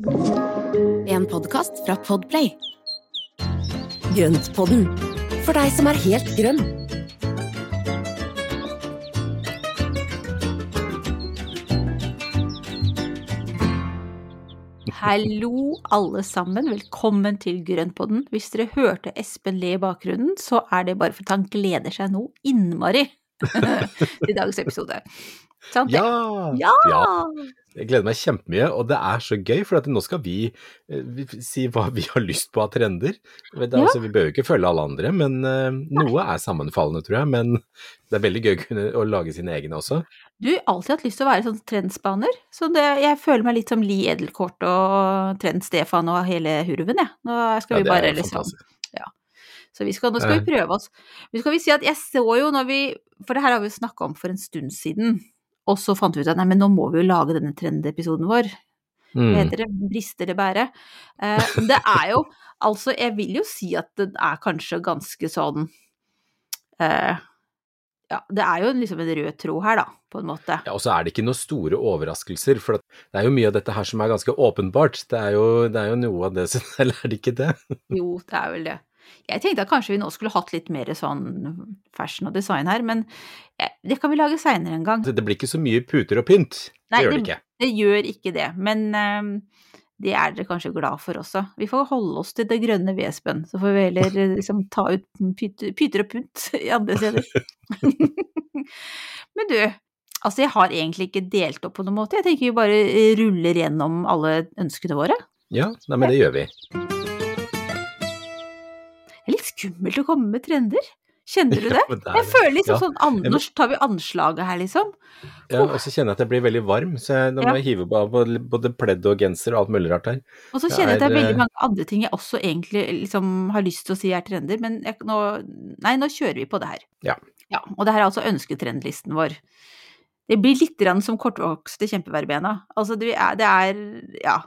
En podkast fra Podplay. Grøntpodden, for deg som er helt grønn. Hallo, alle sammen. Velkommen til Grøntpodden. Hvis dere hørte Espen le i bakgrunnen, så er det bare fordi han gleder seg nå innmari til dagens episode. Sant? Ja! Ja! ja! Jeg gleder meg kjempemye, og det er så gøy, for nå skal vi, eh, vi si hva vi har lyst på av trender. Er, Ja. altså, vi bør jo ikke følge alle andre, men uh, noe er sammenfallende, tror jeg. Men det er veldig gøy å kunne å lage sine egne også. Du har alltid hatt lyst til å være sånn trendspaner, så det, jeg føler meg litt som Li Edelkort og Trend-Stefan og hele hurven, jeg. Nå skal Ja, vi det er bare liksom. Så vi skal, nå skal vi prøve oss. Men skal vi si at jeg så jo når vi For det her har vi jo snakka om for en stund siden. Og så fant vi ut at nei, men nå må vi jo lage denne trendepisoden vår. Mm. heter det? Briste eller bære? Eh, det er jo Altså, jeg vil jo si at det er kanskje ganske sånn eh, Ja, det er jo liksom en rød tråd her, da, på en måte. Ja, og så er det ikke noen store overraskelser, for det er jo mye av dette her som er ganske åpenbart. Det er jo, det er jo noe av det som Eller er det ikke det? Jo, det er vel det. Jeg tenkte at kanskje vi nå skulle hatt litt mer sånn fashion og design her, men det kan vi lage seinere en gang. Det blir ikke så mye puter og pynt. Nei, det gjør det ikke. Det gjør ikke det, men eh, det er dere kanskje glad for også. Vi får holde oss til det grønne vespen, så får vi heller eh, liksom ta ut pyter, pyter og pynt i andre steder. men du, altså jeg har egentlig ikke delt opp på noen måte, jeg tenker vi bare ruller gjennom alle ønskene våre. Ja, nei, men det gjør vi. Skummelt å komme med trender. Kjenner du det? Ja, det er Jeg føler liksom Ja. sånn Nå tar vi anslaget her, liksom. Ja, og så kjenner jeg at jeg blir veldig varm, så jeg, nå må jeg hive på både, pledd og genser og alt mulig rart her. Og så kjenner jeg at det er er, veldig eh, mange andre ting jeg også egentlig liksom har lyst til å si er trender, men jeg, nå, nei, nå kjører vi på det her. Ja. ja. Og det her er altså ønsketrendlisten vår. Det blir litt grann som kortvokste kjempeverbena. Altså det er, det er ja,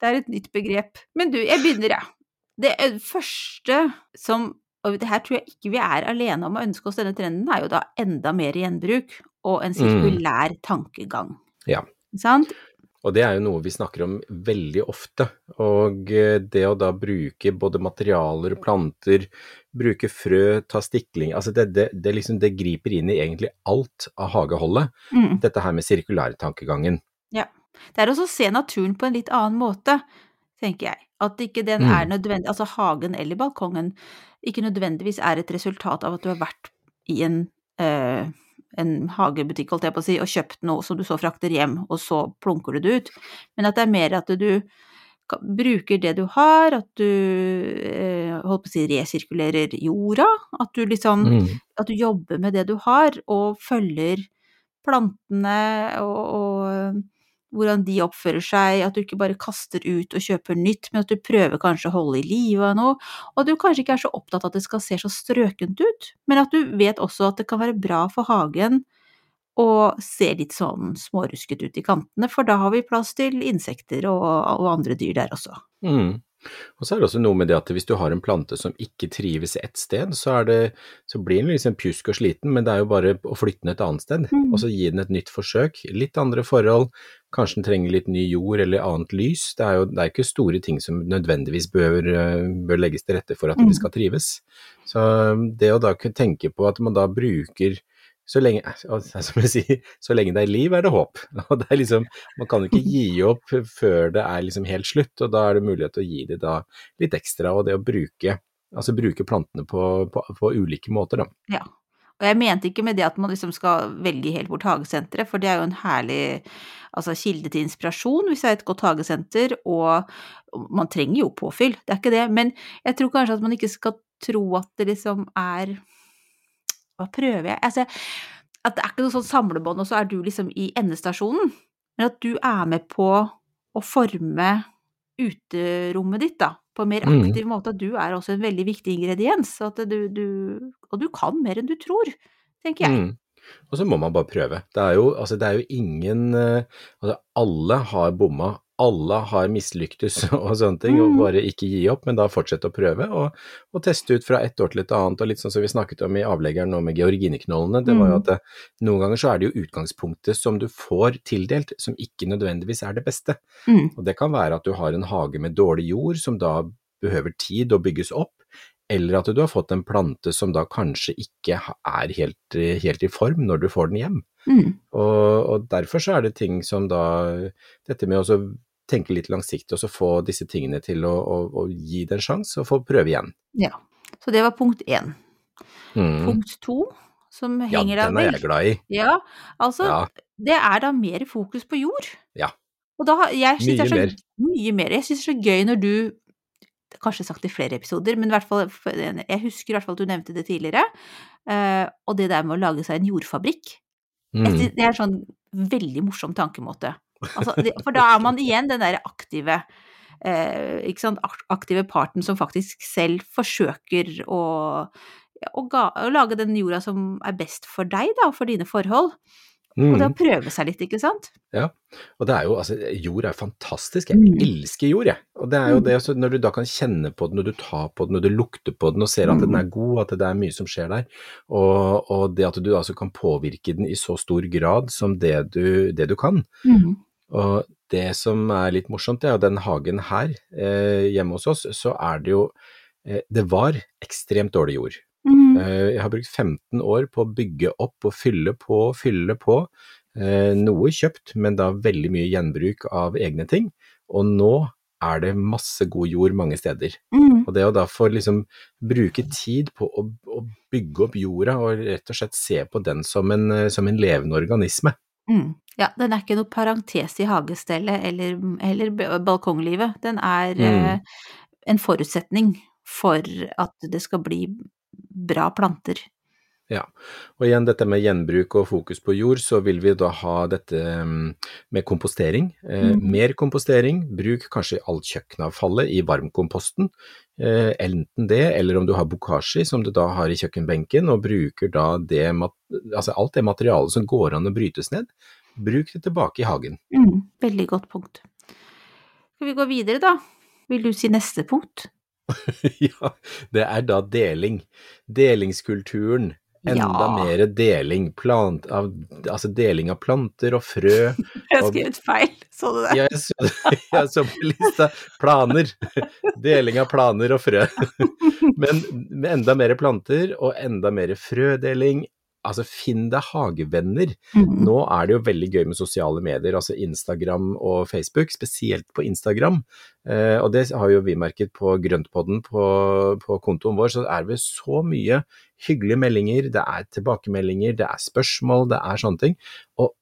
det er et nytt begrep. Men du, jeg begynner, jeg. Det eh, første som og det her tror jeg ikke vi er alene om å ønske oss denne trenden, er jo da enda mer gjenbruk og en sirkulær tankegang. Ja. Sant? Og det er jo noe vi snakker om veldig ofte. Og eh, det å da bruke både materialer, og planter, bruke frø, ta stikling Altså det, det, det, liksom, det griper inn i egentlig alt av hageholdet, Mm. dette her med sirkulærtankegangen. Det er også å se naturen på en litt annen måte, tenker jeg. At ikke den Mm. er nødvendig, altså hagen eller balkongen, ikke nødvendigvis er et resultat av at du har vært i en, eh, en hagebutikk, holdt jeg på å si, og kjøpt noe som du så frakter hjem, og så plunker du det ut. Men at det er mer at du bruker det du har, at du eh, holdt på å si resirkulerer jorda, at du liksom Mm. at du jobber med det du har, og følger plantene og, og hvordan de oppfører seg, at du ikke bare kaster ut og kjøper nytt, men at du prøver kanskje å holde i live av noe, og at du kanskje ikke er så opptatt av at det skal se så strøkent ut, men at du vet også at det kan være bra for hagen å se litt sånn smårusket ut i kantene, for da har vi plass til insekter og, og andre dyr der også. Mm. Og så er det også noe med det at hvis du har en plante som ikke trives ett sted, så, er det, så blir den liksom pjusk og sliten, men det er jo bare å flytte den et annet sted, Mm. og så gi den et nytt forsøk. Litt andre forhold, kanskje den trenger litt ny jord eller annet lys. Det er jo det er ikke store ting som nødvendigvis bør, bør legges til rette for at Mm. de skal trives. Så det å da tenke på at man da bruker så lenge, som jeg sier, så lenge det er liv, er det håp. Og det er liksom, man kan jo ikke gi opp før det er liksom helt slutt, og da er det mulighet til å gi det da litt ekstra, og det å bruke, altså bruke plantene på, på, på ulike måter, da. Ja. Og jeg mente ikke med det at man liksom skal velge helt bort hagesenteret, for det er jo en herlig altså, kilde til inspirasjon hvis det er et godt hagesenter, og man trenger jo påfyll, det er ikke det, men jeg tror kanskje at man ikke skal tro at det liksom er Hva prøver jeg? Altså, at det er ikke noe sånn samlebånd, og så er du liksom i endestasjonen, men at du er med på å forme uterommet ditt, da, på en mer Mm. aktiv måte. At du er også en veldig viktig ingrediens, du, du Og du kan mer enn du tror, tenker jeg. Mm. Og så må man bare prøve. Det er jo, altså, det er jo ingen eh, Altså, alle har bomma alle har mislyktes og sånne ting, og Mm. bare ikke gi opp, men da fortsette å prøve og, og teste ut fra ett år til et annet, og litt sånn som vi snakket om i avleggeren nå med georgineknollene, det var jo Mm. at det, noen ganger så er det jo utgangspunktet som du får tildelt, som ikke nødvendigvis er det beste. Mm. Og det kan være at du har en hage med dårlig jord som da behøver tid å bygges opp, eller at du har fått en plante som da kanskje ikke er helt, eh, helt i form når du får den hjem. Mm. Og, og derfor så er det ting som da Dette med å tenke litt langsiktig og så få disse tingene til å, å, å gi det en sjanse og få prøve igjen. Ja. Så det var punkt én. Mm. Punkt to, som henger ja, den er jeg glad i. Ja, altså Ja. det er da mer fokus på jord. Ja. Og da jeg synes det er Mye så, Mye mer. Jeg synes det er så gøy når du Kanskje sagt i flere episoder, men i hvert fall jeg husker i hvert fall at du nevnte det tidligere. eh, og det der med å lage seg en jordfabrikk. Mm. Det er en sånn veldig morsom tankemåte. Altså, for da er man igjen den der aktive eh, aktive parten som faktisk selv forsøker å, å, ga, å lage den jorda som er best for deg, da, for dine forhold. Og det Mm. å prøve seg litt, ikke sant? Ja. Og det er jo, altså, jord er fantastisk. Jeg Mm. elsker jord, jeg. Og det er jo Mm. det, når du da kan kjenne på den, når du tar på den, når du lukter på den og ser at den Mm. er god, at det er mye som skjer der, og, og det at du altså kan påvirke den i så stor grad som det du, det du kan. Mm. Og det som er litt morsomt, er at den hagen her eh, hjemme hos oss, så er det jo eh, Det var ekstremt dårlig jord. Mm. Eh, jeg har brukt 15 år på å bygge opp og fylle på, fylle på. Eh, noe kjøpt, men da veldig mye gjenbruk av egne ting. Og nå er det masse god jord mange steder. Mm. Og det å da få liksom bruke tid på å, å bygge opp jorda og rett og slett se på den som en, eh, som en levende organisme. Mm. Ja, den er ikke noe parentes i hagestellet eller, eller balkonglivet. Den er Mm. eh, en forutsetning for at det skal bli bra planter. Ja, Og igjen dette med gjenbruk og fokus på jord, så vil vi da ha dette mm, med kompostering. Eh, mm. Mer kompostering, bruk kanskje alt kjøkkenavfallet i varmkomposten. Eh, enten det, eller om du har bokashi som du da har i kjøkkenbenken, og bruker da det, altså alt det materialet som går an å brytes ned, bruk det tilbake i hagen. Mm. Veldig godt punkt. Skal vi gå videre, da? Vil du si neste punkt? ja, det er da deling. Delingskulturen. Enda Ja. mer deling. Plant, av, altså deling av planter og frø. Jeg har skrevet feil, så du det? Ja, jeg så, jeg så på lista. Planer. Deling av planer og frø. Men med enda mer planter og enda mer frødeling. Altså, finn deg hagevenner. Mm. Nå er det jo veldig gøy med sosiale medier, altså Instagram og Facebook, spesielt på Instagram. Eh, og det har jo vi merket på Grøntpodden på, på kontoen vår, så er det så mye hyggelige meldinger, det er tilbakemeldinger, det er spørsmål, det er sånne ting. Og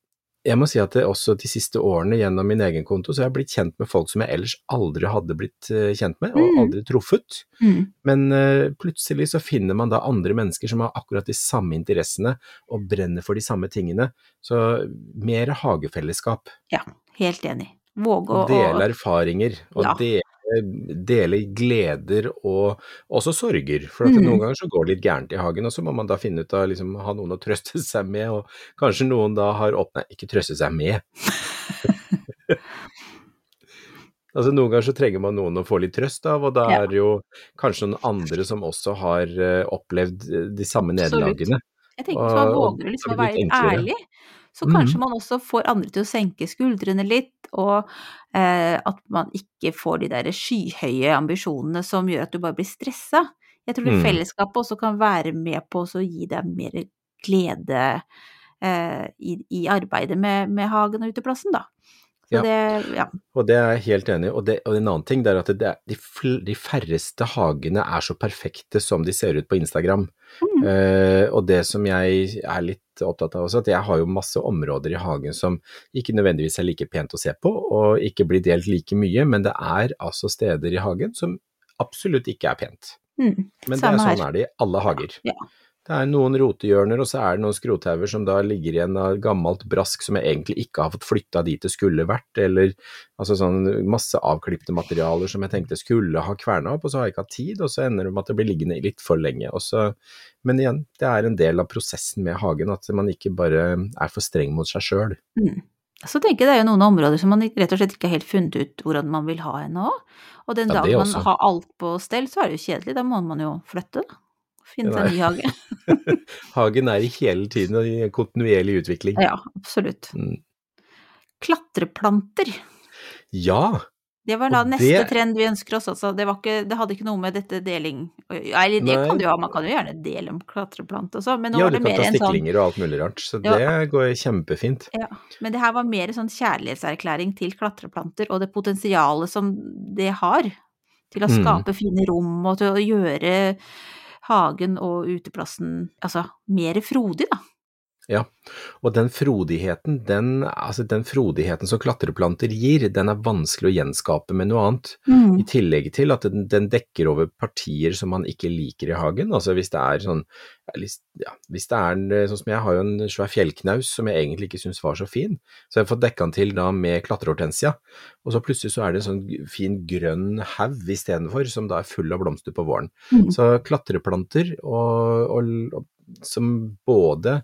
jeg må si at det også de siste årene gjennom min egen konto, så har jeg blitt kjent med folk som jeg ellers aldri hadde blitt eh, kjent med, og Mm. aldri truffet. Mm. Men uh, plutselig så finner man da andre mennesker som har akkurat de samme interessene og brenner for de samme tingene. Så mer hagefellesskap. Ja, helt enig. Våge å Dele erfaringer og Ja. dele, dele gleder og også sorger. For Mm. noen ganger så går det litt gærent i hagen, og så må man da finne ut av liksom, ha noen å trøste seg med, og kanskje noen da har opp... Nei, ikke trøste seg med. Altså Noen ganger så trenger man noen å få litt trøst av, og da Ja. er det jo kanskje noen andre som også har uh, opplevd eh, de samme nederlagene. Jeg tenker at man våger liksom å være litt ærlig, så kanskje kanskje man også får andre til å senke skuldrene litt, og eh, at man ikke får de der skyhøye ambisjonene som gjør at du bare blir stressa. Jeg tror Mm. fellesskapet også kan være med på å gi deg mer glede eh, i, i arbeidet med, med hagen og uteplassen, da. Ja. det, ja. Og det er jeg helt enig i. Og, og en annen ting er at er, de, de færreste hagene er så perfekte som de ser ut på Instagram. Mm. Eh, og det som jeg er litt opptatt av også, at jeg har jo masse områder i hagen som ikke nødvendigvis er like pent å se på, og ikke blir delt like mye, men det er altså steder i hagen som absolutt ikke er pent. Mm. Men det er sånn her. er det i alle hager. Ja. Det er noen rotehjørner, og så er det noen skrothauger som da ligger igjen av gammelt brask som jeg egentlig ikke har fått flytta dit det skulle vært, eller altså sånn masse avklipte materialer som jeg tenkte skulle ha kverna opp, og så har jeg ikke hatt tid, og så ender det med at det blir liggende litt for lenge. Så, men igjen, det er en del av prosessen med hagen, at man ikke bare er for streng mot seg sjøl. Mm. Så tenker jeg det er jo noen områder som man rett og slett ikke har helt funnet ut hvordan man vil ha ennå. Og den Ja, dagen man har alt på stell, så er det jo kjedelig. Da må man jo flytte, da. Finne seg en ny hage. Hagen er i hele tiden i en kontinuerlig utvikling. Ja, absolutt. Mm. Klatreplanter. Ja, Det var da Og neste det- trend vi ønsker oss, altså. Det, var ikke, det hadde ikke noe med dette deling Eller det Nei. kan du ha, man kan jo gjerne dele om klatreplanter også, men nå ja var det mer en sånn stiklinger og alt mulig rart, så Ja. det går kjempefint. Ja, men det her var mer sånn kjærlighetserklæring til klatreplanter og det potensialet som det har til å Mm. skape fine rom og til å gjøre hagen og uteplassen altså mer frodig, da. Ja, og den frodigheten, den, altså den frodigheten som klatreplanter gir, den er vanskelig å gjenskape med noe annet. I tillegg til at den, den dekker over partier som man ikke liker i hagen. Altså hvis det er sånn, ja, hvis det er sånn som jeg har jo en svær fjellknaus som jeg egentlig ikke syns var så fin, så jeg har fått dekka den til da med klatrehortensia, og så plutselig så er det en sånn fin grønn haug istedenfor, som da er full av blomster på våren. Mm. Så klatreplanter og, og, og, som både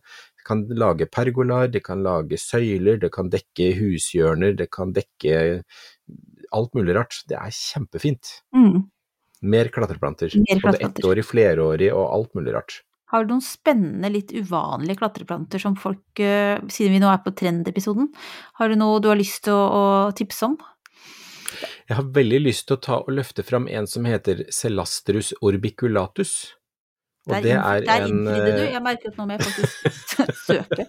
kan lage pergolaer, det kan lage søyler, det kan dekke hushjørner, det kan dekke alt mulig rart. Det er kjempefint. Mm. Mer klatreplanter. Mer Både ettårig, flerårig og alt mulig rart. Har du noen spennende, litt uvanlige klatreplanter som folk, eh, siden vi nå er på trendepisoden, har du noe du har lyst til å, å tipse om? Jeg har veldig lyst til å ta og løfte fram en som heter Celastrus orbiculatus. Og det er Der en innfridde du, eh, jeg merker at nå må jeg faktisk søke.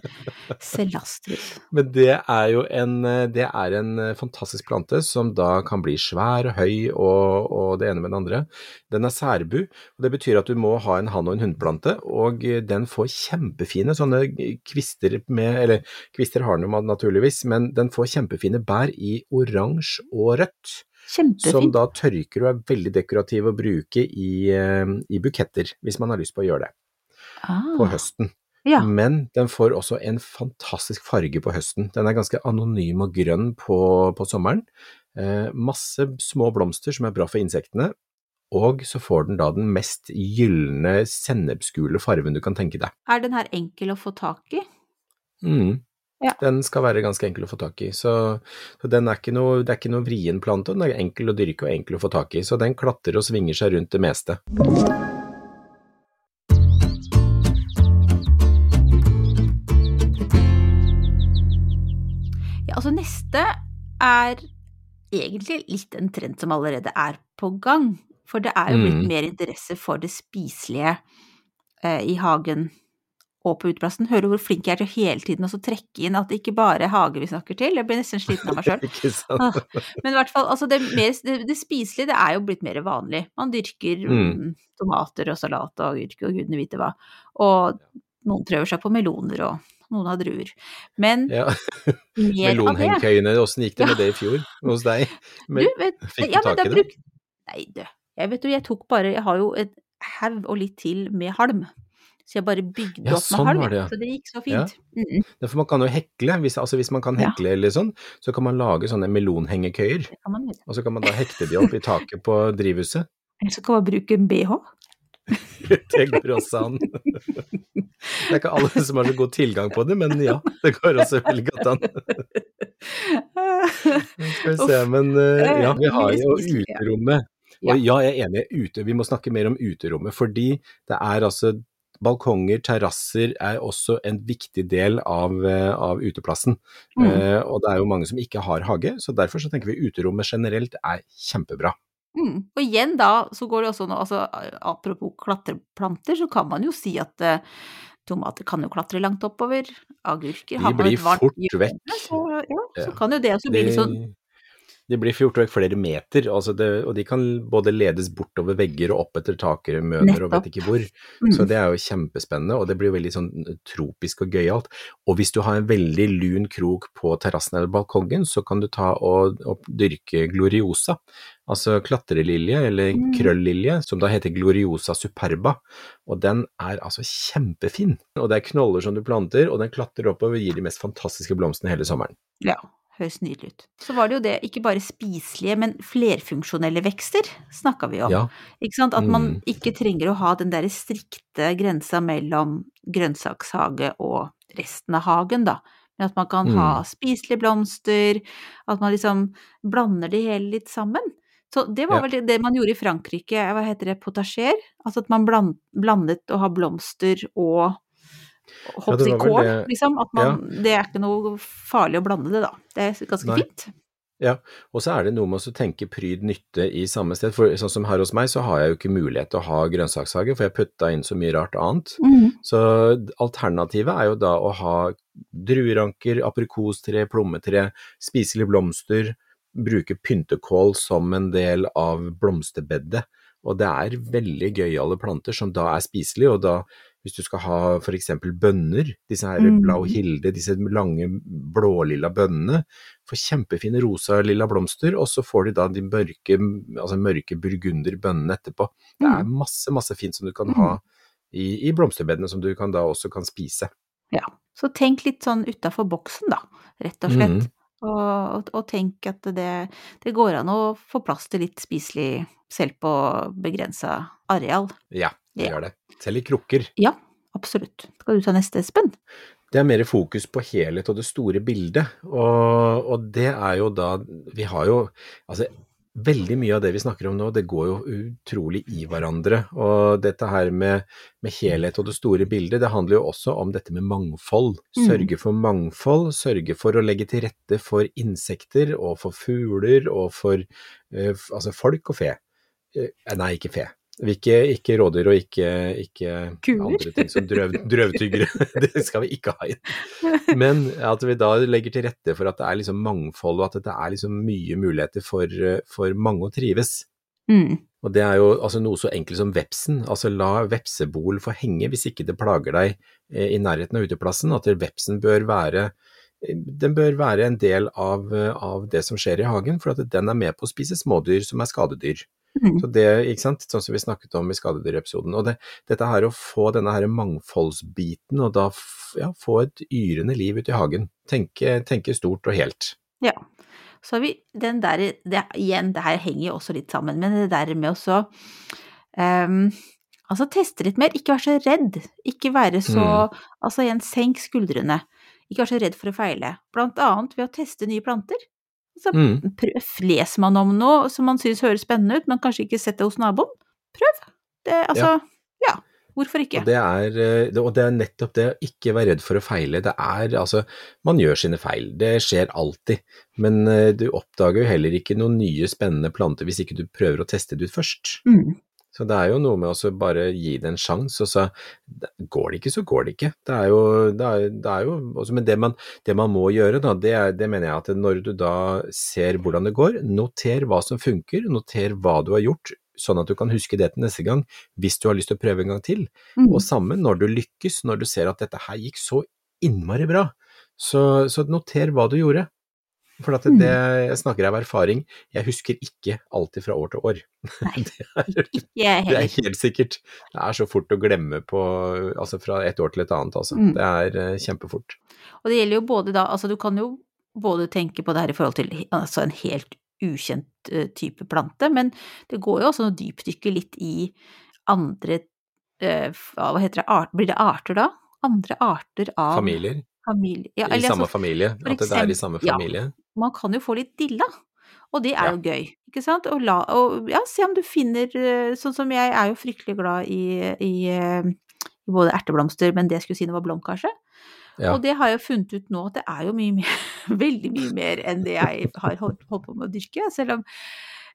Celastrus. Men det er jo en, eh, det er en eh, fantastisk plante som da kan bli svær og høy og, og det ene med det andre. Den er særbu, og det betyr at du må ha en hann- og en hunnplante, og den får kjempefine sånne kvister med, eller kvister har den jo naturligvis, men den får kjempefine bær i oransje og rødt. Som da tørker og er veldig dekorativ å bruke i, eh, i buketter, hvis man har lyst på å gjøre det på Ah, høsten. ja. Men den får også en fantastisk farge på høsten. Den er ganske anonym og grønn på, på sommeren. Eh, masse små blomster som er bra for insektene. Og så får den da den mest gylne sennepsgule farven du kan tenke deg. Er den her enkel å få tak i? Mm. Ja. Den skal være ganske enkel å få tak i. Så, så den er ikke noe, det er ikke noe vrien plante, den er enkel å dyrke og enkel å få tak i. Så den klatrer og svinger seg rundt det meste. Ja, altså neste er egentlig litt en trend som allerede er på gang. For det er jo blitt Mm. mer interesse for det spiselige eh, i hagen og på uteplassen. Hører hvor flink jeg er til å hele tiden også trekke inn at det ikke bare er hage vi snakker til? Jeg blir nesten sliten av meg sjøl. Ah, Men i hvert fall, altså det, mer, det, det spiselige det er jo blitt mer vanlig. Man dyrker Mm. mm, tomater og salat og agurk og gudene vite hva. Og noen prøver seg på meloner og noen har druer. Men Ja. Melonhengekøyene, åssen gikk det med det i fjor hos deg? Men, Du vet, fikk du ja, tak i det? bruk- Nei, du. Jeg vet jo, jeg tok bare Jeg har jo et haug og litt til med halm. Så jeg bare bygde Ja, opp med sånn halm. det, ja. Så det gikk så Ja. fint. Mm, Ja, for man kan jo hekle, hvis, altså hvis man kan Ja. hekle eller sånn, så kan man lage sånne melonhengekøyer, og så kan man da hekte de opp i taket på drivhuset. Eller så kan man bruke en bh. Det går også an. Det er ikke alle som har så god tilgang på det, men ja, det går også veldig godt an. Skal vi se, men eh, ja, vi har jo uterommet. Ja. Og ja, jeg er enig, ute, vi må snakke mer om uterommet, fordi det er altså Balkonger, terrasser er også en viktig del av, eh, av uteplassen. Mm. Eh, og det er jo mange som ikke har hage, så derfor så tenker vi uterommet generelt er kjempebra. Mm. Og igjen da, så går det også nå, altså apropos klatreplanter, så kan man jo si at eh, tomater kan jo klatre langt oppover, agurker De blir fort vekk. Så, ja, så kan jo det også bli litt sånn de blir fjort vekk flere meter, altså det, og de kan både ledes bortover vegger og opp etter takrømøner og vet ikke hvor. mm. Så det er jo kjempespennende, og det blir veldig sånn tropisk og gøyalt. Og hvis du har en veldig lun krok på terrassen eller balkongen, så kan du ta og, og dyrke gloriosa, altså klatrelilje eller Mm. krøllilje, som da heter gloriosa superba. Og den er altså kjempefin. Og det er knoller som du planter, og den klatrer oppover og gir de mest fantastiske blomstene hele sommeren. Ja, høres nydelig ut. Så var det jo det, ikke bare spiselige, men flerfunksjonelle vekster snakka vi om. Ja, Ikke sant? At man Mm. ikke trenger å ha den der strikte grensa mellom grønnsakshage og resten av hagen, da. men at man kan Mm. ha spiselige blomster, at man liksom blander det hele litt sammen. Så det var Ja. vel det, det man gjorde i Frankrike, hva heter det, potasjer? Altså at man bland, blandet å ha blomster og Ja, i hoppsi kål, det- liksom. At man, Det er ikke noe farlig å blande det, da. Det er ganske Nei. fint. Ja, og så er det noe med å tenke pryd nytte i samme sted. For sånn som her hos meg, så har jeg jo ikke mulighet til å ha grønnsakshage, for jeg putta inn så mye rart annet. Så alternativet er jo da å ha drueranker, aprikostre, plommetre, spiselige blomster, bruke pyntekål som en del av blomsterbedet. Og det er veldig gøyale planter som da er spiselige, og da hvis du skal ha eksempel bønner, disse her Mm. blau hilde, disse lange blålilla bønnene, får kjempefine rosa-lilla blomster, og så får du da de mørke, altså mørke burgunderbønnene etterpå. Det er masse, masse fint som du kan ha i, i blomsterbedene, som du kan da også kan spise. Ja. Så tenk litt sånn utafor boksen, da, rett og slett. Mm. Og, og, og tenk at det, det går an å få plass til litt spiselig selv på begrensa areal. Ja, det Ja. gjør det. Selv i krukker. Ja, absolutt. Skal du ta neste, Espen? Det er mer fokus på helhet og det store bildet, og, og det er jo da Vi har jo Altså, veldig mye av det vi snakker om nå, det går jo utrolig i hverandre. Og dette her med, med helhet og det store bildet, det handler jo også om dette med mangfold. Mm. Sørge for mangfold, sørge for å legge til rette for insekter og for fugler og for uh, altså folk og fe. Uh, nei, ikke fe. Ikke, ikke rådyr og ikke, ikke andre ting som drøv, drøvtyggere. det skal vi ikke ha inn. Men at vi da legger til rette for at det er liksom mangfold, og at det er liksom mye muligheter for, for mange å trives. Mm. Og det er jo altså noe så enkelt som vepsen. Altså la vepsebol få henge hvis ikke det plager deg eh, i nærheten av uteplassen. At vepsen bør være eh, den bør være en del av, eh, av det som skjer i hagen, for at den er med på å spise smådyr som er skadedyr. Mm. Så det, ikke sant, sånn som vi snakket om i skadedyrepisoden. Og det, dette her å få denne her mangfoldsbiten, og da ja, få et yrende liv ute i hagen. Tenke, tenke stort og helt. Ja. Så har vi den der det, Igjen, det her henger jo også litt sammen, men det der med å så ehm, Altså teste litt mer, ikke være så redd. Ikke være så Altså igjen, senk skuldrene. Ikke være så redd for å feile. Blant annet ved å teste nye planter. Altså, Mm. prøv, leser man om noe som man syns høres spennende ut, men kanskje ikke sett det hos naboen, prøv. Det, altså, ja. Hvorfor ikke? Og det, er, eh, og det er nettopp det å ikke være redd for å feile. Det er altså Man gjør sine feil, det skjer alltid. Men eh, du oppdager jo heller ikke noen nye spennende planter hvis ikke du prøver å teste det ut først. Mm. Så det er jo noe med å bare gi det en sjanse, og så går det ikke, så går det ikke. Det er jo, det er, det er jo også, Men det man, det man må gjøre, da, det, er, det mener jeg at når du da ser hvordan det går, noter hva som funker, noter hva du har gjort, sånn at du kan huske det til neste gang hvis du har lyst til å prøve en gang til. Mm. Og sammen, når du lykkes, når du ser at dette her gikk så innmari bra, så, så noter hva du gjorde. For at det, jeg snakker av erfaring, jeg husker ikke alltid fra år til år. Nei. det, er, det er helt sikkert. Det er så fort å glemme på, altså fra et år til et annet, altså. Mm. Det er eh, kjempefort. Og det gjelder jo både da, altså du kan jo både tenke på det her i forhold til altså en helt ukjent eh, type plante, men det går jo også å dypdykke litt i andre eh, hva heter det, art, blir det arter da? Andre arter av Familier familie. Ja, i samme altså, familie. At det er i samme familie? ja. man kan jo få litt dilla, og det er Ja. jo gøy, ikke sant? Og, la, og ja, se om du finner, eh, sånn som jeg er jo fryktelig glad i, i, eh, i både erteblomster, men det jeg skulle si det var blomkasje. Ja. Og det har jeg funnet ut nå at det er jo mye mer, veldig mye mer enn det jeg har holdt, holdt på med å dyrke, selv om,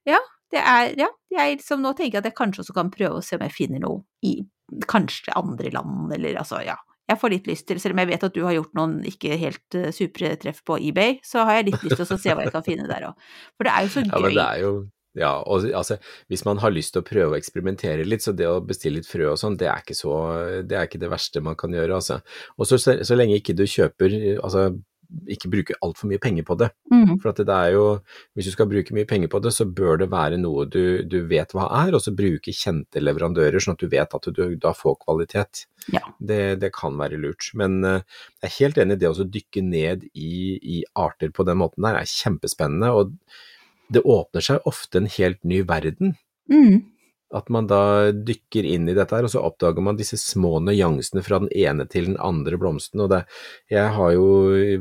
ja, det er, ja, jeg liksom nå tenker at jeg kanskje også kan prøve å se om jeg finner noe i kanskje andre land, eller altså, ja. Jeg får litt lyst til, selv om jeg vet at du har gjort noen ikke helt uh, supre treff på eBay, så har jeg litt lyst til å se hva jeg kan finne der òg. For det er jo så Ja, men gøy. det er jo ja, og altså, hvis man har lyst til å prøve å eksperimentere litt, så det å bestille litt frø og sånn, det det er ikke det verste man kan gjøre, altså. Og så, så lenge ikke du kjøper, altså, ikke bruke altfor mye penger på det. Mm, For at det er jo, hvis du skal bruke mye penger på det, så bør det være noe du, du vet hva er, og så bruke kjente leverandører, sånn at du vet at du da får kvalitet. Ja. Det, det kan være lurt. Men eh, jeg er helt enig i det å dykke ned i, i arter på den måten der, er kjempespennende. og det åpner seg ofte en helt ny verden. mm, At man da dykker inn i dette her, og så oppdager man disse små nyansene fra den ene til den andre blomsten. Og det, jeg har jo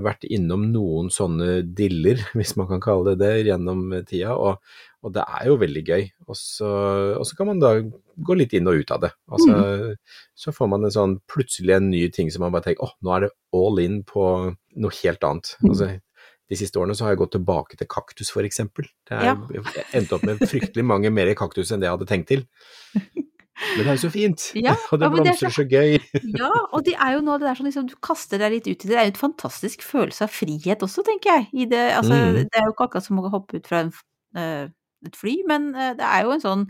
vært innom noen sånne diller, hvis man kan kalle det det, gjennom tida, og, og det er jo veldig gøy. Og så, og så, kan man da gå litt inn og ut av det. Altså, Så får man en sånn plutselig en ny ting som man bare tenker åh, nå er det all in på noe helt annet. Altså, de siste årene så har jeg gått tilbake til kaktus for eksempel. Det er, Ja. Jeg endte opp med fryktelig mange mer kaktus enn det jeg hadde tenkt til. Men det er jo så fint, Ja, og det er blomstrer så gøy. Ja, og det er jo noe det der sånn liksom, du kaster deg litt ut i det. Det er jo en fantastisk følelse av frihet også, tenker jeg. I det, altså, Mm. det er jo ikke akkurat som å hoppe ut fra en, uh, et fly, men uh, det er jo en sånn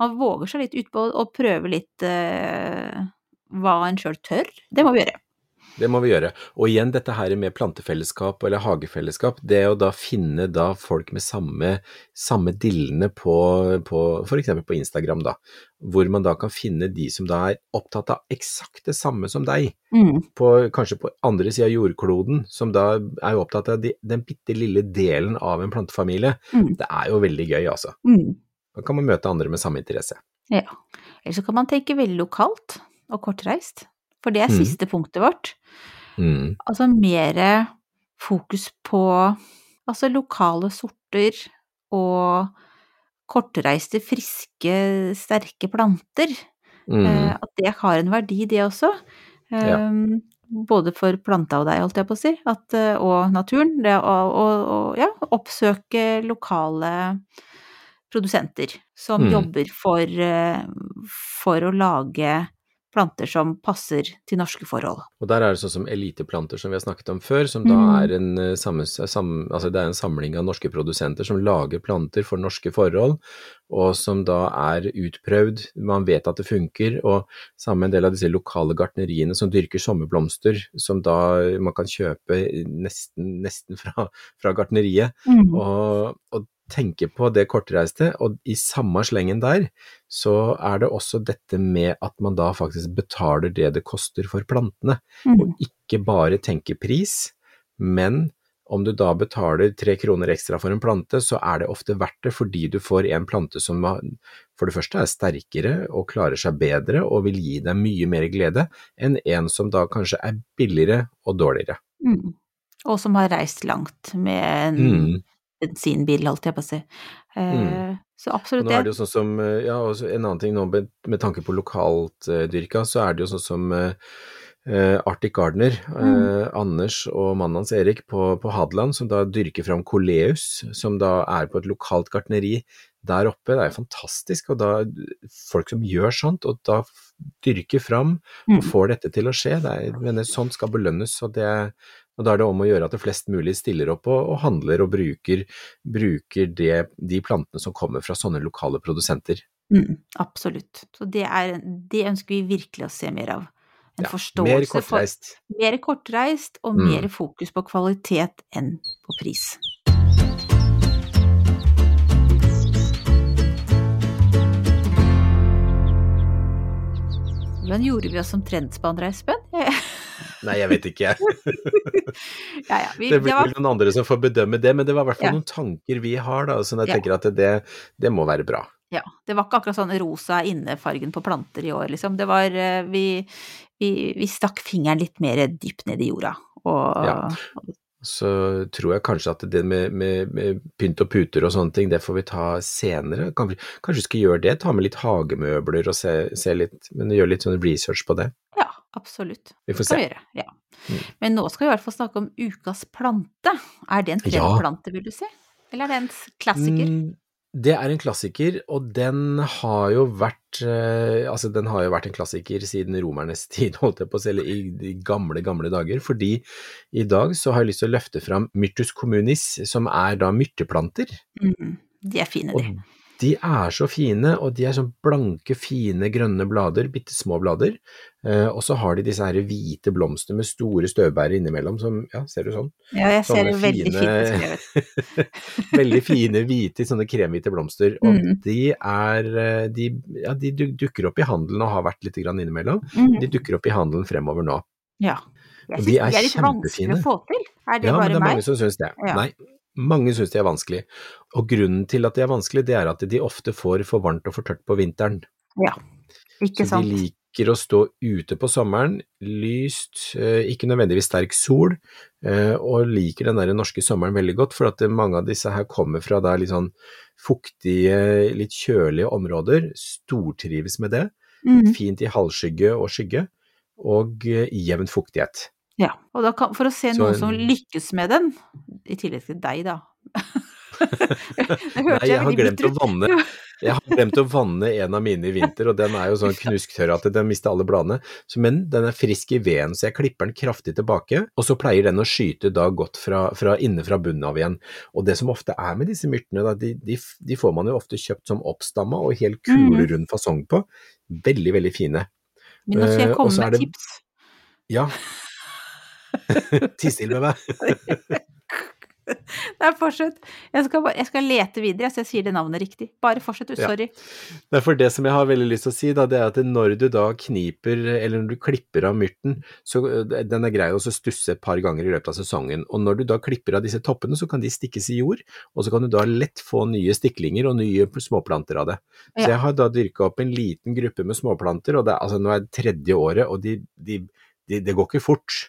Man våger seg litt utpå og prøver litt uh, hva en sjøl tør. Det må vi gjøre. Det må vi gjøre. Og igjen dette her med plantefellesskap eller hagefellesskap, det å da finne da folk med samme, samme dillene på, på f.eks. på Instagram, da. Hvor man da kan finne de som da er opptatt av eksakt det samme som deg. Mm. På, kanskje på andre sida av jordkloden, som da er opptatt av de, den bitte lille delen av en plantefamilie. Mm. Det er jo veldig gøy, altså. Mm. Da kan man møte andre med samme interesse. Ja. Eller så kan man tenke veldig lokalt og kortreist. For det er Mm. siste punktet vårt. Mm. Altså mer fokus på altså lokale sorter og kortreiste, friske, sterke planter. Mm. Eh, At det har en verdi, det også. Ja. Eh, Både for planta og deg, holdt jeg på å si, at, eh, og naturen. Det å ja, oppsøke lokale produsenter som Mm. jobber for, eh, for å lage planter som passer til norske forhold. Og der er det sånn som eliteplanter som vi har snakket om før, som da Mm. er en, eh, samme, sam, altså det er en samling av norske produsenter som lager planter for norske forhold, og som da er utprøvd, man vet at det funker, og sammen med en del av disse lokale gartneriene som dyrker sommerblomster, som da man kan kjøpe nesten, nesten fra, fra gartneriet, og, og tenke på det kortreiste, og i samme slengen der, så er det også dette med at man da faktisk betaler det det koster for plantene, Mm. og ikke bare tenke pris, men om du da betaler tre kroner ekstra for en plante, så er det ofte verdt det fordi du får en plante som for det første er sterkere og klarer seg bedre og vil gi deg mye mer glede enn en som da kanskje er billigere og dårligere. Mm. Og som har reist langt med en Mm. Bensinbil, holdt jeg på å si. Eh, Så absolutt absolutt nå er det. det jo sånn som, eh, ja, og en annen ting nå med, med tanke på lokalt eh, dyrka, så er det jo sånn som eh, Arctic Gardener, eh, Anders og mannen hans Erik på, på Hadeland, som da dyrker fram coleus, som da er på et lokalt gartneri der oppe. Det er fantastisk, og da folk som gjør sånt, og da dyrker fram Mm. og får dette til å skje, det er, men det- sånt skal belønnes, og det og da er det om å gjøre at det flest mulig stiller opp og, og handler og bruker, bruker det, de plantene som kommer fra sånne lokale produsenter. Mm, absolutt. Så det, er, det ønsker vi virkelig å se mer av. En Ja, forståelse mer for kortreist. mer kortreist og Mm. mer fokus på kvalitet enn på pris. Hvordan gjorde vi oss som trendspannere, Espen? Nei, jeg vet ikke, jeg. ja, ja, vi, Det blir vel noen andre som får bedømme det, men det var i hvert fall Ja. noen tanker vi har, da, så jeg tenker at det, det må være bra. Ja, det var ikke akkurat sånn rosa innefargen på planter i år, liksom. Det var eh, Vi, vi, vi stakk fingeren litt mer dypt ned i jorda. Og Ja. Så tror jeg kanskje at det med, med, med pynt og puter og sånne ting, det får vi ta senere. Kan kanskje vi skal gjøre det, ta med litt hagemøbler og se, se litt, men gjøre litt sånn research på det. ja, absolutt. Vi får se. gjøre. Ja. Mm. Men nå skal vi i hvert fall snakke om ukas plante. Er det en trendplante, vil du si? Eller er det en klassiker? Mm, Det er en klassiker, og den har jo vært eh, Altså, den har jo vært en klassiker siden romernes tid, holdt jeg på å si, eller i de gamle, gamle dager. Fordi i dag så har jeg lyst til å løfte fram Myrtus communis, som er da myrteplanter. Mm. De er fine, Og de. er så fine, og de er sånn blanke, fine, grønne blader, bitte små blader. Eh, og så har de disse her hvite blomstene med store støvbærer innimellom, som, ja, ser du sånn? Ja, jeg ser sånne det veldig fint beskrevet. Veldig fine, hvite, sånne kremhvite blomster. Og Mm. de er eh, de, ja, de dukker opp i handelen og har vært litt grann innimellom. Mm. De dukker opp i handelen fremover nå. Ja. Jeg syns de de er litt vanskelig å få til. Er det Ja, men det er meg? mange som syns det. Ja. Nei, Mange syns de er vanskelig, og grunnen til at de er vanskelig, det er at de ofte får for varmt og for tørt på vinteren. Ja, ikke Så sant. de liker å stå ute på sommeren, lyst, eh, ikke nødvendigvis sterk sol, eh, og liker den der norske sommeren veldig godt, for at mange av disse her kommer fra da litt sånn fuktige, litt kjølige områder, stortrives med det, Mm. fint i halvskygge og skygge, og eh, jevn fuktighet. Ja, og kan, for å se Så noen som lykkes med den, i tillegg til deg da. Nei, jeg har glemt å vanne Jeg har glemt å vanne en av mine i vinter, og den er jo sånn knusktørr at den mister alle bladene. Men den er frisk i veden, så jeg klipper den kraftig tilbake, og så pleier den å skyte da godt fra, fra inne fra bunnen av igjen. Og det som ofte er med disse myrtene, da, de, de, de får man jo ofte kjøpt som oppstamma og helt kulerund fasong på. Veldig, veldig fine. Men nå skal Eh, jeg komme så er med tips. Ja. Tiss til med meg. Nei, fortsett. Jeg skal, bare- jeg skal lete videre, så jeg sier det navnet riktig. Bare fortsett, du. Ja. Sorry. Nei, for det som jeg har veldig lyst til å si, da, det er at når du da kniper, eller når du klipper av myrten, så øh, den er grei å stusse et par ganger i løpet av sesongen. Og når du da klipper av disse toppene, så kan de stikkes i jord, og så kan du da lett få nye stiklinger og nye småplanter av det. Så Ja. jeg har da dyrka opp en liten gruppe med småplanter, og det, altså nå er det tredje året, og de, de, de, det går ikke fort.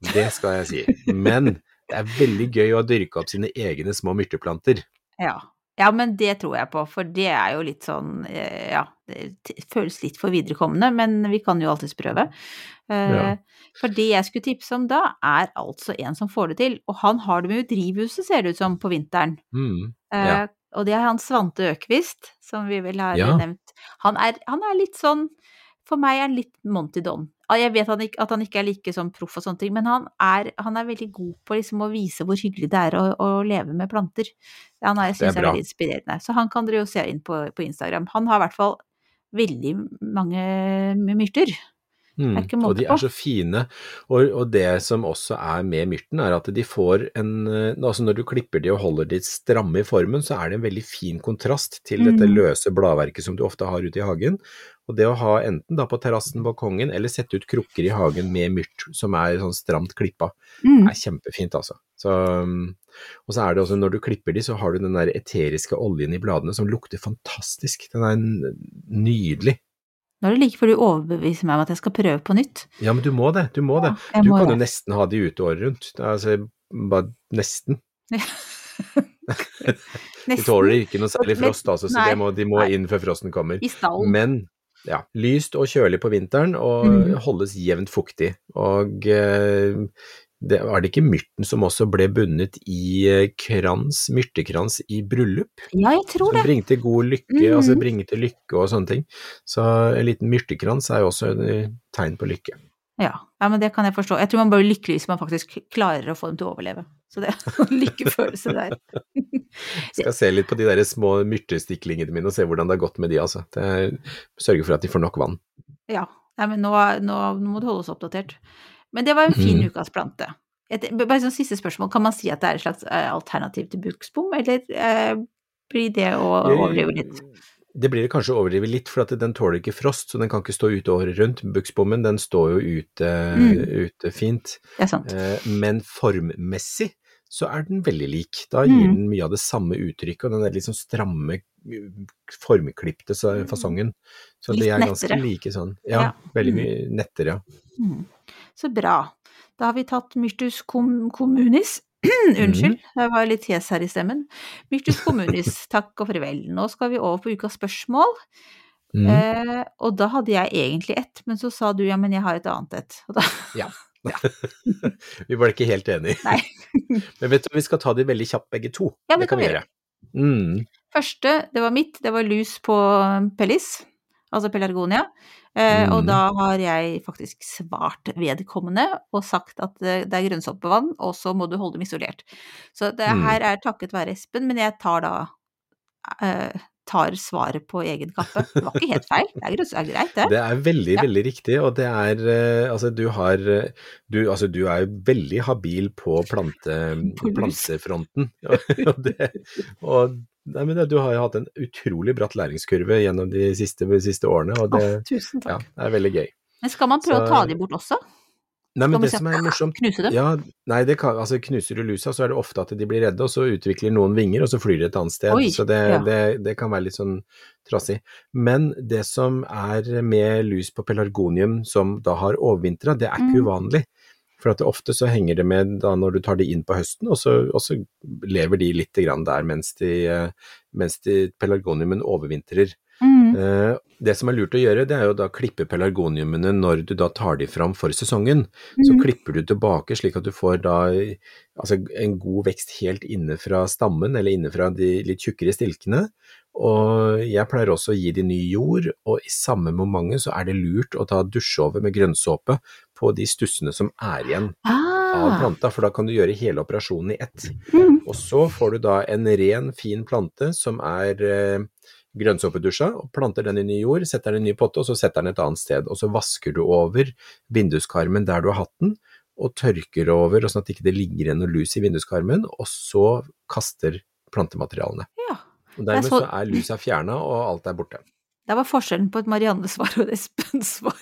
Det skal jeg si. Men det er veldig gøy å dyrke opp sine egne små myrteplanter. Ja. ja, men det tror jeg på, for det er jo litt sånn eh, Ja, det føles litt for viderekommende, men vi kan jo alltids prøve. Eh, Ja. For det jeg skulle tipse om da, er altså en som får det til. Og han har det med i drivhuset, ser det ut som, på vinteren. Mm. Eh, Ja. Og det er han Svante Økvist, som vi vel har nevnt. Han er, han er litt sånn For meg er han litt Monty Don. Jeg vet han ikke, at han ikke er like sånn proff og sånne ting, men han er, han er veldig god på liksom å vise hvor hyggelig det er å, å leve med planter. Han er, jeg Det er er, veldig inspirerende. Så han kan dere jo se inn på, på Instagram. Han har i hvert fall veldig mange myrter. Mm, er ikke og de er så fine. Og, og det som også er med myrten, er at de får en eh, Altså når du klipper de og holder de stramme i formen, så er det en veldig fin kontrast til dette Mm. løse bladverket som du ofte har ute i hagen. Og det å ha enten da på terrassen, balkongen, eller sette ut krukker i hagen med myrt som er sånn stramt klippa, Mm. er kjempefint, altså. Så, um, og så er det også, når du klipper de, så har du den der eteriske oljen i bladene som lukter fantastisk. Den er nydelig. Nå er det like før du overbeviser meg om at jeg skal prøve på nytt. Ja, men du må det. Du må det. jeg Du må kan jo nesten ha de ute året rundt. Altså, bare nesten. De tåler ikke noe særlig frost, altså, så nei, det må, de må nei. inn før frosten kommer. i stallen. Men ja, lyst og kjølig på vinteren, og mm. holdes jevnt fuktig. Og eh, det, var det ikke myrten som også ble bundet i eh, krans, myrtekrans i bryllup? Ja, jeg tror Som det. bringte god lykke, Mhm. altså bringte lykke og sånne ting. Så en liten myrtekrans er jo også et eh, tegn på lykke. Ja. ja, men det kan jeg forstå. Jeg tror man blir lykkelig hvis man faktisk klarer å få dem til å overleve. Så det er en lykkefølelse der. Skal se litt på de der små myrtestiklingene mine og se hvordan det har gått med de, altså. Det sørge for at de får nok vann. Ja. Nei, men nå, nå, nå må du holde oss oppdatert. Men det var en fin mm. ukas plante. Et, bare sånn siste spørsmål, kan man si at det er et slags eh, alternativ til buksbom, eller eh, blir det å overdrive litt? Det blir det kanskje å overdrive litt, for at den tåler ikke frost, så den kan ikke stå ute året rundt. Buksbommen den står jo ute, Mm. ute fint. Det er sant. Eh, Men formmessig så er den veldig lik. Da gir Mm. den mye av det samme uttrykket, og den er litt sånn stramme, formklipte fasongen. Så Litt de er ganske nettere. like sånn. Ja, Ja. veldig Mm. mye nettere, ja. Mm. Så bra. Da har vi tatt Myrtus com communis. Unnskyld, jeg var litt hes her i stemmen. Myrtus communis, takk og farvel. Nå skal vi over på ukas spørsmål. Mm. Eh, og da hadde jeg egentlig ett, men så sa du ja, men jeg har et annet et. Da, Vi var ikke helt enige. Men vet du, vi skal ta de veldig kjapt begge to. Ja, det kan vi gjøre. Mm. første, det var mitt, det var lus på pellis, altså pelargonia. Mm. Og Mm. da har jeg faktisk svart vedkommende og sagt at det, det er grønnsåpevann, og så må du holde dem isolert. Så det Mm. her er takket være Espen, men jeg tar da eh, tar svaret på egen kappe. Det var ikke helt feil, det er, grønns- det er greit, det. Det er veldig, Ja. veldig riktig, og det er eh, Altså, du har eh, du, altså, du er veldig habil på plante, plantefronten. og det, og nei, men du har jo hatt en utrolig bratt læringskurve gjennom de siste, de siste årene, og det, oh, tusen ja, det er veldig gøy. Men skal man prøve Så- å ta de bort også? Nei, men det som er morsomt Knuse dem? Ja, nei, det kan, altså knuser du lusa, så er det ofte at de blir redde, og så utvikler noen vinger, og så flyr de et annet sted. Oi, så det, ja. det, det kan være litt sånn trassig. Men det som er med lus på pelargonium som da har overvintra, det er ikke Mm. uvanlig. For at det ofte så henger det med da når du tar de inn på høsten, og så, og så lever de litt grann der mens, de, eh, mens de pelargoniumen overvintrer. Mm. Eh, Det som er lurt å gjøre, det er jo da klippe pelargoniumene når du da tar de fram for sesongen. Så Mm. klipper du tilbake slik at du får da altså en god vekst helt inne fra stammen, eller inne fra de litt tjukkere stilkene. Og jeg pleier også å gi de ny jord, og i samme momentet så er det lurt å ta dusje over med grønnsåpe på de stussene som er igjen av Ah. planta, for da kan du gjøre hele operasjonen i ett. Mm. Og så får du da en ren, fin plante som er eh, grønnsåpedusja, og planter den i ny jord, setter den i en ny potte, og så setter den et annet sted. Og så vasker du over vinduskarmen der du har hatt den, og tørker over, og sånn at det ikke ligger igjen noe lus i vinduskarmen, og så kaster plantematerialene. Ja. Og dermed er så så- er lusa fjerna, og alt er borte. Det var forskjellen på et Marianne-svar og et Espen-svar.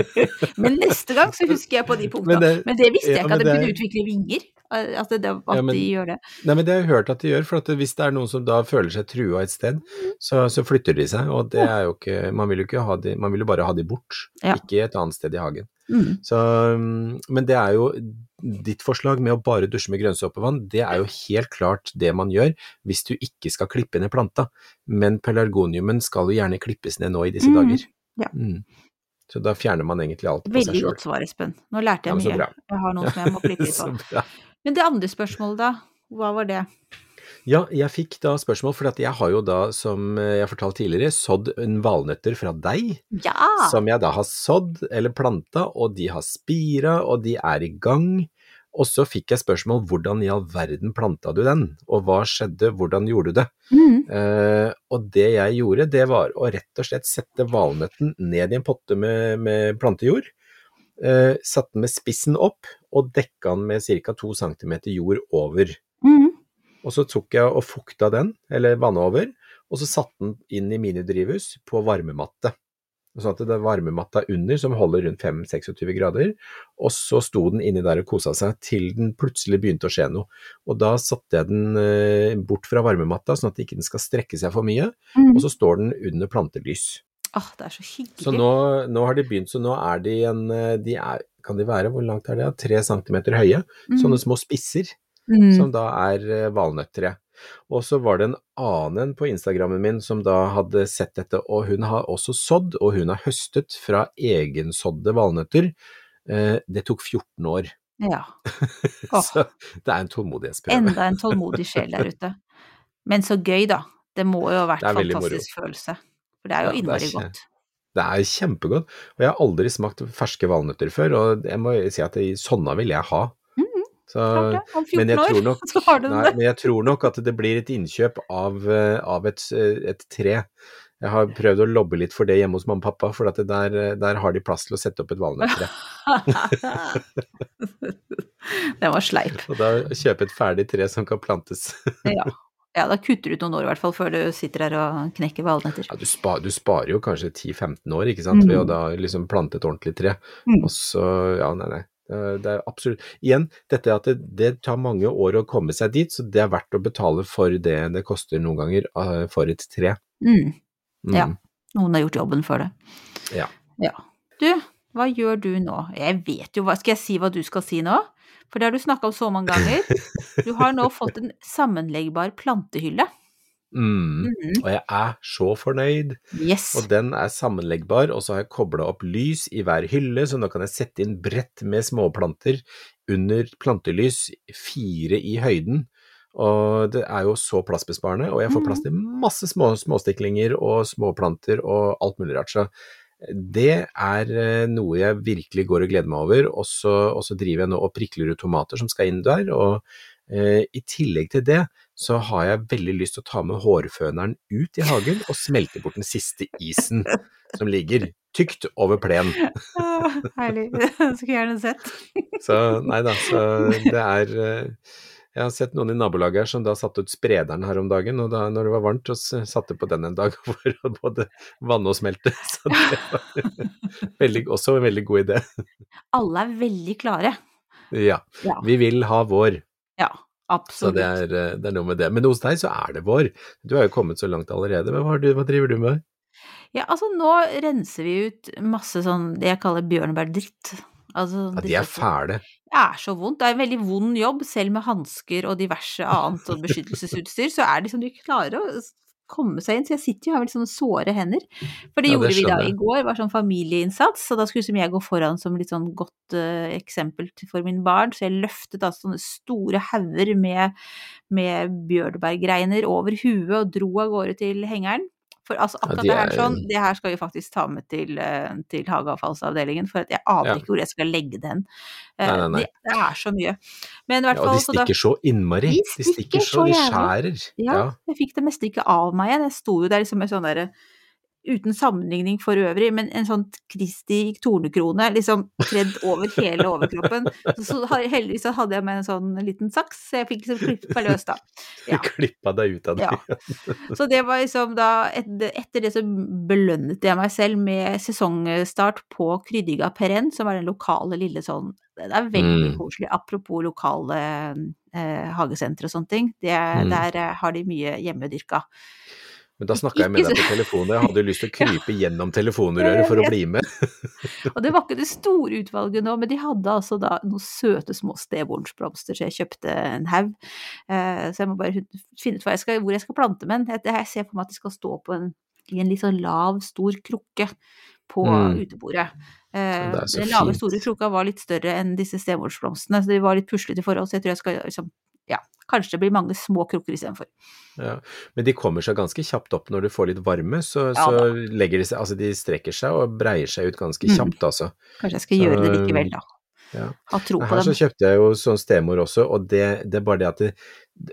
men neste gang så husker jeg på de punktene. Men Men det- det, visste jeg ikke, at de det- kunne utvikle vinger. Eh, At, det, at Ja, men- de gjør det. Nei, men det har jeg hørt at de gjør, for at hvis det er noen som da føler seg trua et sted, så, så flytter de seg, og det er jo ikke Man vil jo ikke ha de, man vil jo bare ha de bort, Ja. ikke et annet sted i hagen. Mm. Så, mm, men det er jo ditt forslag med å bare dusje med grønnsåpevann, det er jo helt klart det man gjør hvis du ikke skal klippe ned planta. Men pelargoniumen skal jo gjerne klippes ned nå i disse Mm, dager. ja. Mm. Så da fjerner man egentlig alt på seg Veldig godt svar, Espen. Nå lærte jeg ja, mye. Jeg har noen som jeg må klippe litt på. Men det andre spørsmålet, da? Hva var det? Ja, jeg fikk da spørsmål, for jeg har jo da, som jeg fortalte tidligere, sådd en valnøtter fra deg. Ja! som jeg da har sådd eller planta, og de har spira, og de er i gang. Og så fikk jeg spørsmål hvordan i all verden planta du den, og hva skjedde, hvordan gjorde du det? Mm. Uh, og det jeg gjorde, det var å rett og slett sette valnøtten ned i en potte med, med plantejord. Uh, satte den med spissen opp, og dekka den med ca. 2 cm jord over. Mm. Og så tok jeg og fukta den, eller vanna over, og så satte den inn i minidrivhus på varmematte. Sånn at det er varmematta under som holder rundt 5-26 grader, og så sto den inni der og kosa seg til den plutselig begynte å skje noe. Og da satte jeg den eh, bort fra varmematta, sånn at den ikke skal strekke seg for mye, Mm. og så står den under plantelys. Åh, det er så hyggelig. Så nå, nå har de begynt, så nå er de en eh, de er, Kan de være, hvor langt er det? Tre centimeter høye. Mm. Sånne små spisser Mm. som da er valnøttere. Og så var det en annen på Instagrammen min som da hadde sett dette, og hun har også sådd, og hun har høstet fra egensådde valnøtter. Eh, Det tok 14 år, Ja. Oh. så det er en tålmodighetsprøve. Enda en tålmodig sjel der ute. Men så gøy, da. Det må jo ha vært en er moro. fantastisk følelse. For det er jo Ja, innmari godt. Det er kjempegodt, og jeg har aldri smakt ferske valnøtter før, og jeg må si at det, sånne vil jeg ha. Mhm, Så, det. Om 14 men jeg år, tror nok, så har du nei, det. men jeg tror nok at det blir et innkjøp av, eh, av et, eh, et tre. Jeg har prøvd å lobbe litt for det hjemme hos mamma og pappa, for at der, der har de plass til å sette opp et valnøttre. Den var sleip. Og da kjøpe et ferdig tre som kan plantes. Ja. Ja, da kutter du ut noen år i hvert fall før du sitter her og knekker valnøtter. Ja, du, spa, du sparer jo kanskje 10-15 år, ikke sant, ved å da liksom plante et ordentlig tre. Mm. Og så, ja, nei, nei. Det er absolutt Igjen, dette at det, det tar mange år å komme seg dit, så det er verdt å betale for det det koster noen ganger eh, for et tre. Mm. Mm. Ja. Noen har gjort jobben for det. Ja. ja. Du, hva gjør du nå? Jeg vet jo hva Skal jeg si hva du skal si nå? For det har du snakka om så mange ganger. Du har nå fått en sammenleggbar plantehylle. Mm. Mhm. Og jeg er så fornøyd. Yes. Og den er sammenleggbar, og så har jeg kobla opp lys i hver hylle, så nå kan jeg sette inn brett med småplanter under plantelys, fire i høyden. Og det er jo så plassbesparende, og jeg får plass til masse små, småstiklinger og småplanter og alt mulig rart. Så det er eh, noe jeg virkelig går og gleder meg over. Og så, og så driver jeg nå og prikler ut tomater som skal inn der. Og eh, i tillegg til det så har jeg veldig lyst til å ta med hårføneren ut i hagen og smelte bort den siste isen som ligger tykt over plenen. Herlig. Skulle gjerne sett. Så nei da, så det er eh, Jeg har sett noen i nabolaget her som da satte ut sprederen her om dagen, og da når det var varmt, så satte på den en dag for å både vanne og smelte. Så det var veldig, også en veldig god idé. Alle er veldig klare. Ja. Ja, Vi vil ha vår, ja så absolutt. det er, eh, det er noe med det. Men hos deg så er det vår. Du har jo kommet så langt allerede. Men hva, du, hva driver du med? Ja, altså nå renser vi ut masse sånn det jeg kaller bjørnebærdritt. Altså, Ja, de er fæle. Det er så vondt. Det er en veldig vond jobb, selv med hansker og diverse annet og beskyttelsesutstyr, så er det liksom de klarer å komme seg inn. Så jeg sitter jo og har litt sånne såre hender. For det Ja, det gjorde vi da i går, var sånn familieinnsats, Så da skulle liksom jeg gå foran som litt sånn godt uh, eksempel for mine barn, så jeg løftet da sånne store hauger med, med bjørnebærgreiner over huet og dro av gårde til hengeren. For altså Ja, akkurat er... det her er- sånn, det her skal vi faktisk ta med til, eh, til hageavfallsavdelingen, for jeg aner Ja. ikke hvor jeg skal legge den. Eh, Nei, nei, nei. Det, det er så mye. Men i hvert Ja, og fall de så da stikker så innmari. De De stikker så, så, de skjærer. Ja, Ja. jeg fikk det meste ikke av meg igjen. Jeg sto jo der liksom med sånn derre Uten sammenligning for øvrig, men en sånn Kristi tornekrone liksom tredd over hele overkroppen. Så, heldigvis så hadde jeg med en sånn liten saks, så jeg fikk liksom klippa løs da. Ja. Klippa deg ut av det. Ja. Så det var liksom da Etter, det så belønnet jeg meg selv med sesongstart på Kryddiga Perrenn, som er den lokale lille sånn Det er veldig Mm. koselig. Apropos lokale eh, hagesentre og sånne ting. Det, Mm. Der har de mye hjemmedyrka. Men da snakka jeg med deg på telefonen, og jeg hadde lyst til å krype gjennom telefonrøret for å bli med. Og det var ikke det store utvalget nå, men de hadde altså da noen søte små stebornsblomster, så jeg kjøpte en haug. Eh, så jeg må bare finne ut jeg skal, hvor jeg skal plante men jeg, ser for meg at de skal stå på en, i en litt sånn lav, stor krukke på Mm. utebordet. Eh, den lave, store krukka var litt større enn disse stevornsblomstene, så de var litt puslete i forhold, så jeg tror jeg skal liksom, ja, kanskje det blir mange små krukker istedenfor. Ja. Men de kommer seg ganske kjapt opp når du får litt varme, så, Ja så legger de seg Altså, de strekker seg og breier seg ut ganske Mm. kjapt, altså. Kanskje jeg skal gjøre det likevel, da. Ja. Ha tro på dem. Her så kjøpte jeg jo sånn stemor også, og det, det er bare det at det,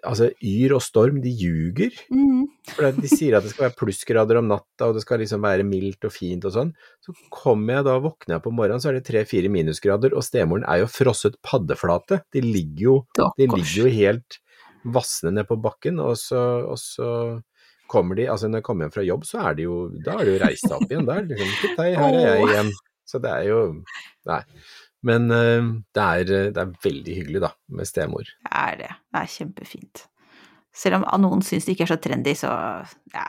Altså, Yr og Storm, de ljuger. Mm. For de sier at det skal være plussgrader om natta, og det skal liksom være mildt og fint og sånn. Så kommer jeg da, våkner jeg på morgenen, så er det tre-fire minusgrader, og stemoren er jo frosset paddeflate. De ligger jo, de ligger jo helt vassende ned på bakken, og så, og så kommer de Altså, når jeg kommer hjem fra jobb, så er de jo Da har de jo reist seg opp igjen. Da er det liksom hei, her er jeg igjen. Så det er jo Nei. Men eh, det, er, det er veldig hyggelig, da, med stemor. Det er det. Det er kjempefint. Selv om noen syns det ikke er så trendy, så ja.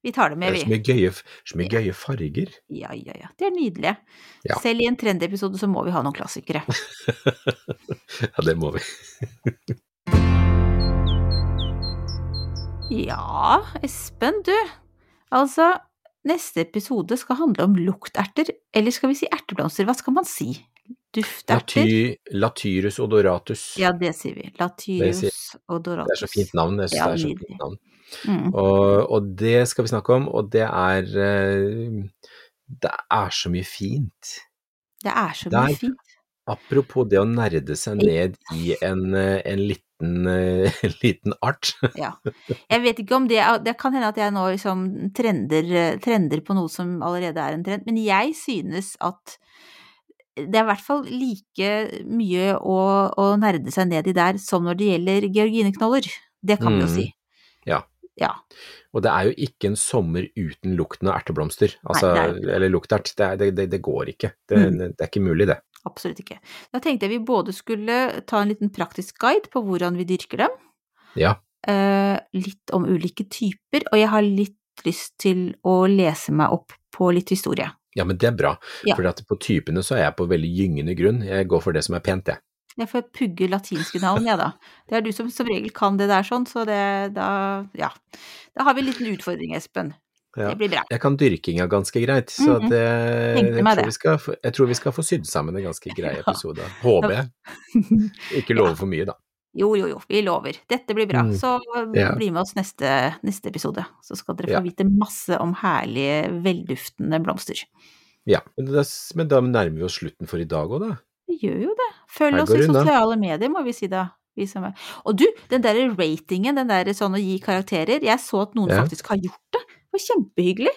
Vi tar det Det med, er vi. mye gøye, så mye gøye farger. Ja, ja, ja. De er nydelige. Ja. Selv i en trendy-episode så må vi ha noen klassikere. ja, det må vi. Ja, Espen, du. Altså, neste episode skal handle om lukterter, eller skal vi si erteblomster? Hva skal man si? Dufterter? Laty, Latyrus odoratus. Ja, det sier vi. Latyrus Det odoratus. Det er så fint navn. Jeg synes Ja, det er så fint navn. Mm. Og, og det skal vi snakke om, og det er eh, Det er så mye fint. Det er så mye fint. Apropos det å nerde seg ned i en, eh, en liten, eh, en liten art. Ja. Jeg vet ikke om det er Det kan hende at jeg nå liksom trender, trender på noe som allerede er en trend, men jeg synes at det er i hvert fall like mye å, å nerde seg ned i der som når det gjelder georgineknoller. Det kan vi jo Mm. si. Ja. Ja. Og det er jo ikke en sommer uten lukten av erteblomster. Altså, Nei, er- eller luktert. Det, er- det, det, det går ikke. Det, Mm. det er ikke mulig, det. Absolutt ikke. Da tenkte jeg vi både skulle ta en liten praktisk guide på hvordan vi dyrker dem, Ja. eh, litt om ulike typer, og jeg har litt lyst til å lese meg opp på litt historie. Ja, men det er bra. Ja. For på typene så er jeg på veldig gyngende grunn. Jeg går for det som er pent, jeg. Jeg får pugge latinske navn, jeg, da. Det er du som som regel kan det der sånn, så det da Ja. Da har vi en liten utfordring, Espen. Ja. Det blir bra. Jeg kan dyrkinga ganske greit, så det, Tenkte jeg, tror skal, jeg tror vi skal få sydd sammen en ganske grei episode. Håper jeg. Ikke love for mye, da. Jo, jo, jo, vi lover. Dette blir bra. Mm. Så yeah. bli med oss neste, neste episode, så skal dere få Ja. vite masse om herlige, velduftende blomster. Ja, men da, men da nærmer vi oss slutten for i dag òg, da. Vi gjør jo det. Følg oss i sosiale medier, må vi si da. Vi som er. Og du, den derre ratingen, den derre sånn å gi karakterer, jeg så at noen Ja. faktisk har gjort det. Det var kjempehyggelig.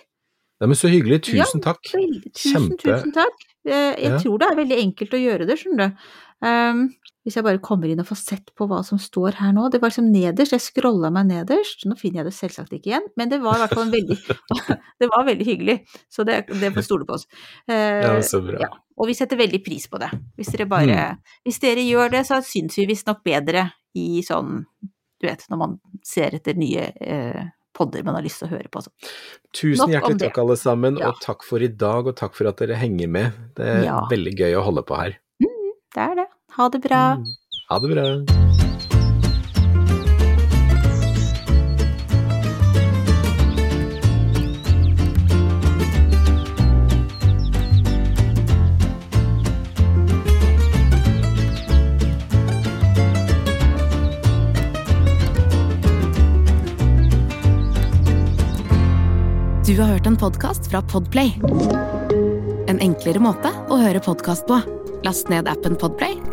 Nei, men så hyggelig. Ja, Tusen takk. Tusen, Kjempe- tusen takk. Eh, Jeg Ja. tror det er veldig enkelt å gjøre det, skjønner du. Um, hvis jeg bare kommer inn og får sett på hva som står her nå. Det var liksom nederst, jeg scrolla meg nederst. Nå finner jeg det selvsagt ikke igjen, men det var i hvert fall en veldig Det var veldig hyggelig, så det, det får stole på oss. Eh, ja, så bra. Ja, og vi setter veldig pris på det. Hvis dere bare mm. Hvis dere gjør det, så syns vi visstnok bedre i sånn Du vet, når man ser etter nye eh, podder man har lyst til å høre på. Så. Tusen Nok hjertelig takk, alle sammen, ja. og takk for i dag, og takk for at dere henger med. Det er ja. veldig gøy å holde på her. Mm, det er det. Ha det bra. Mm. Ha det bra. Du har hørt en podkast fra Podplay. En enklere måte å høre podkast på. Last ned appen Podplay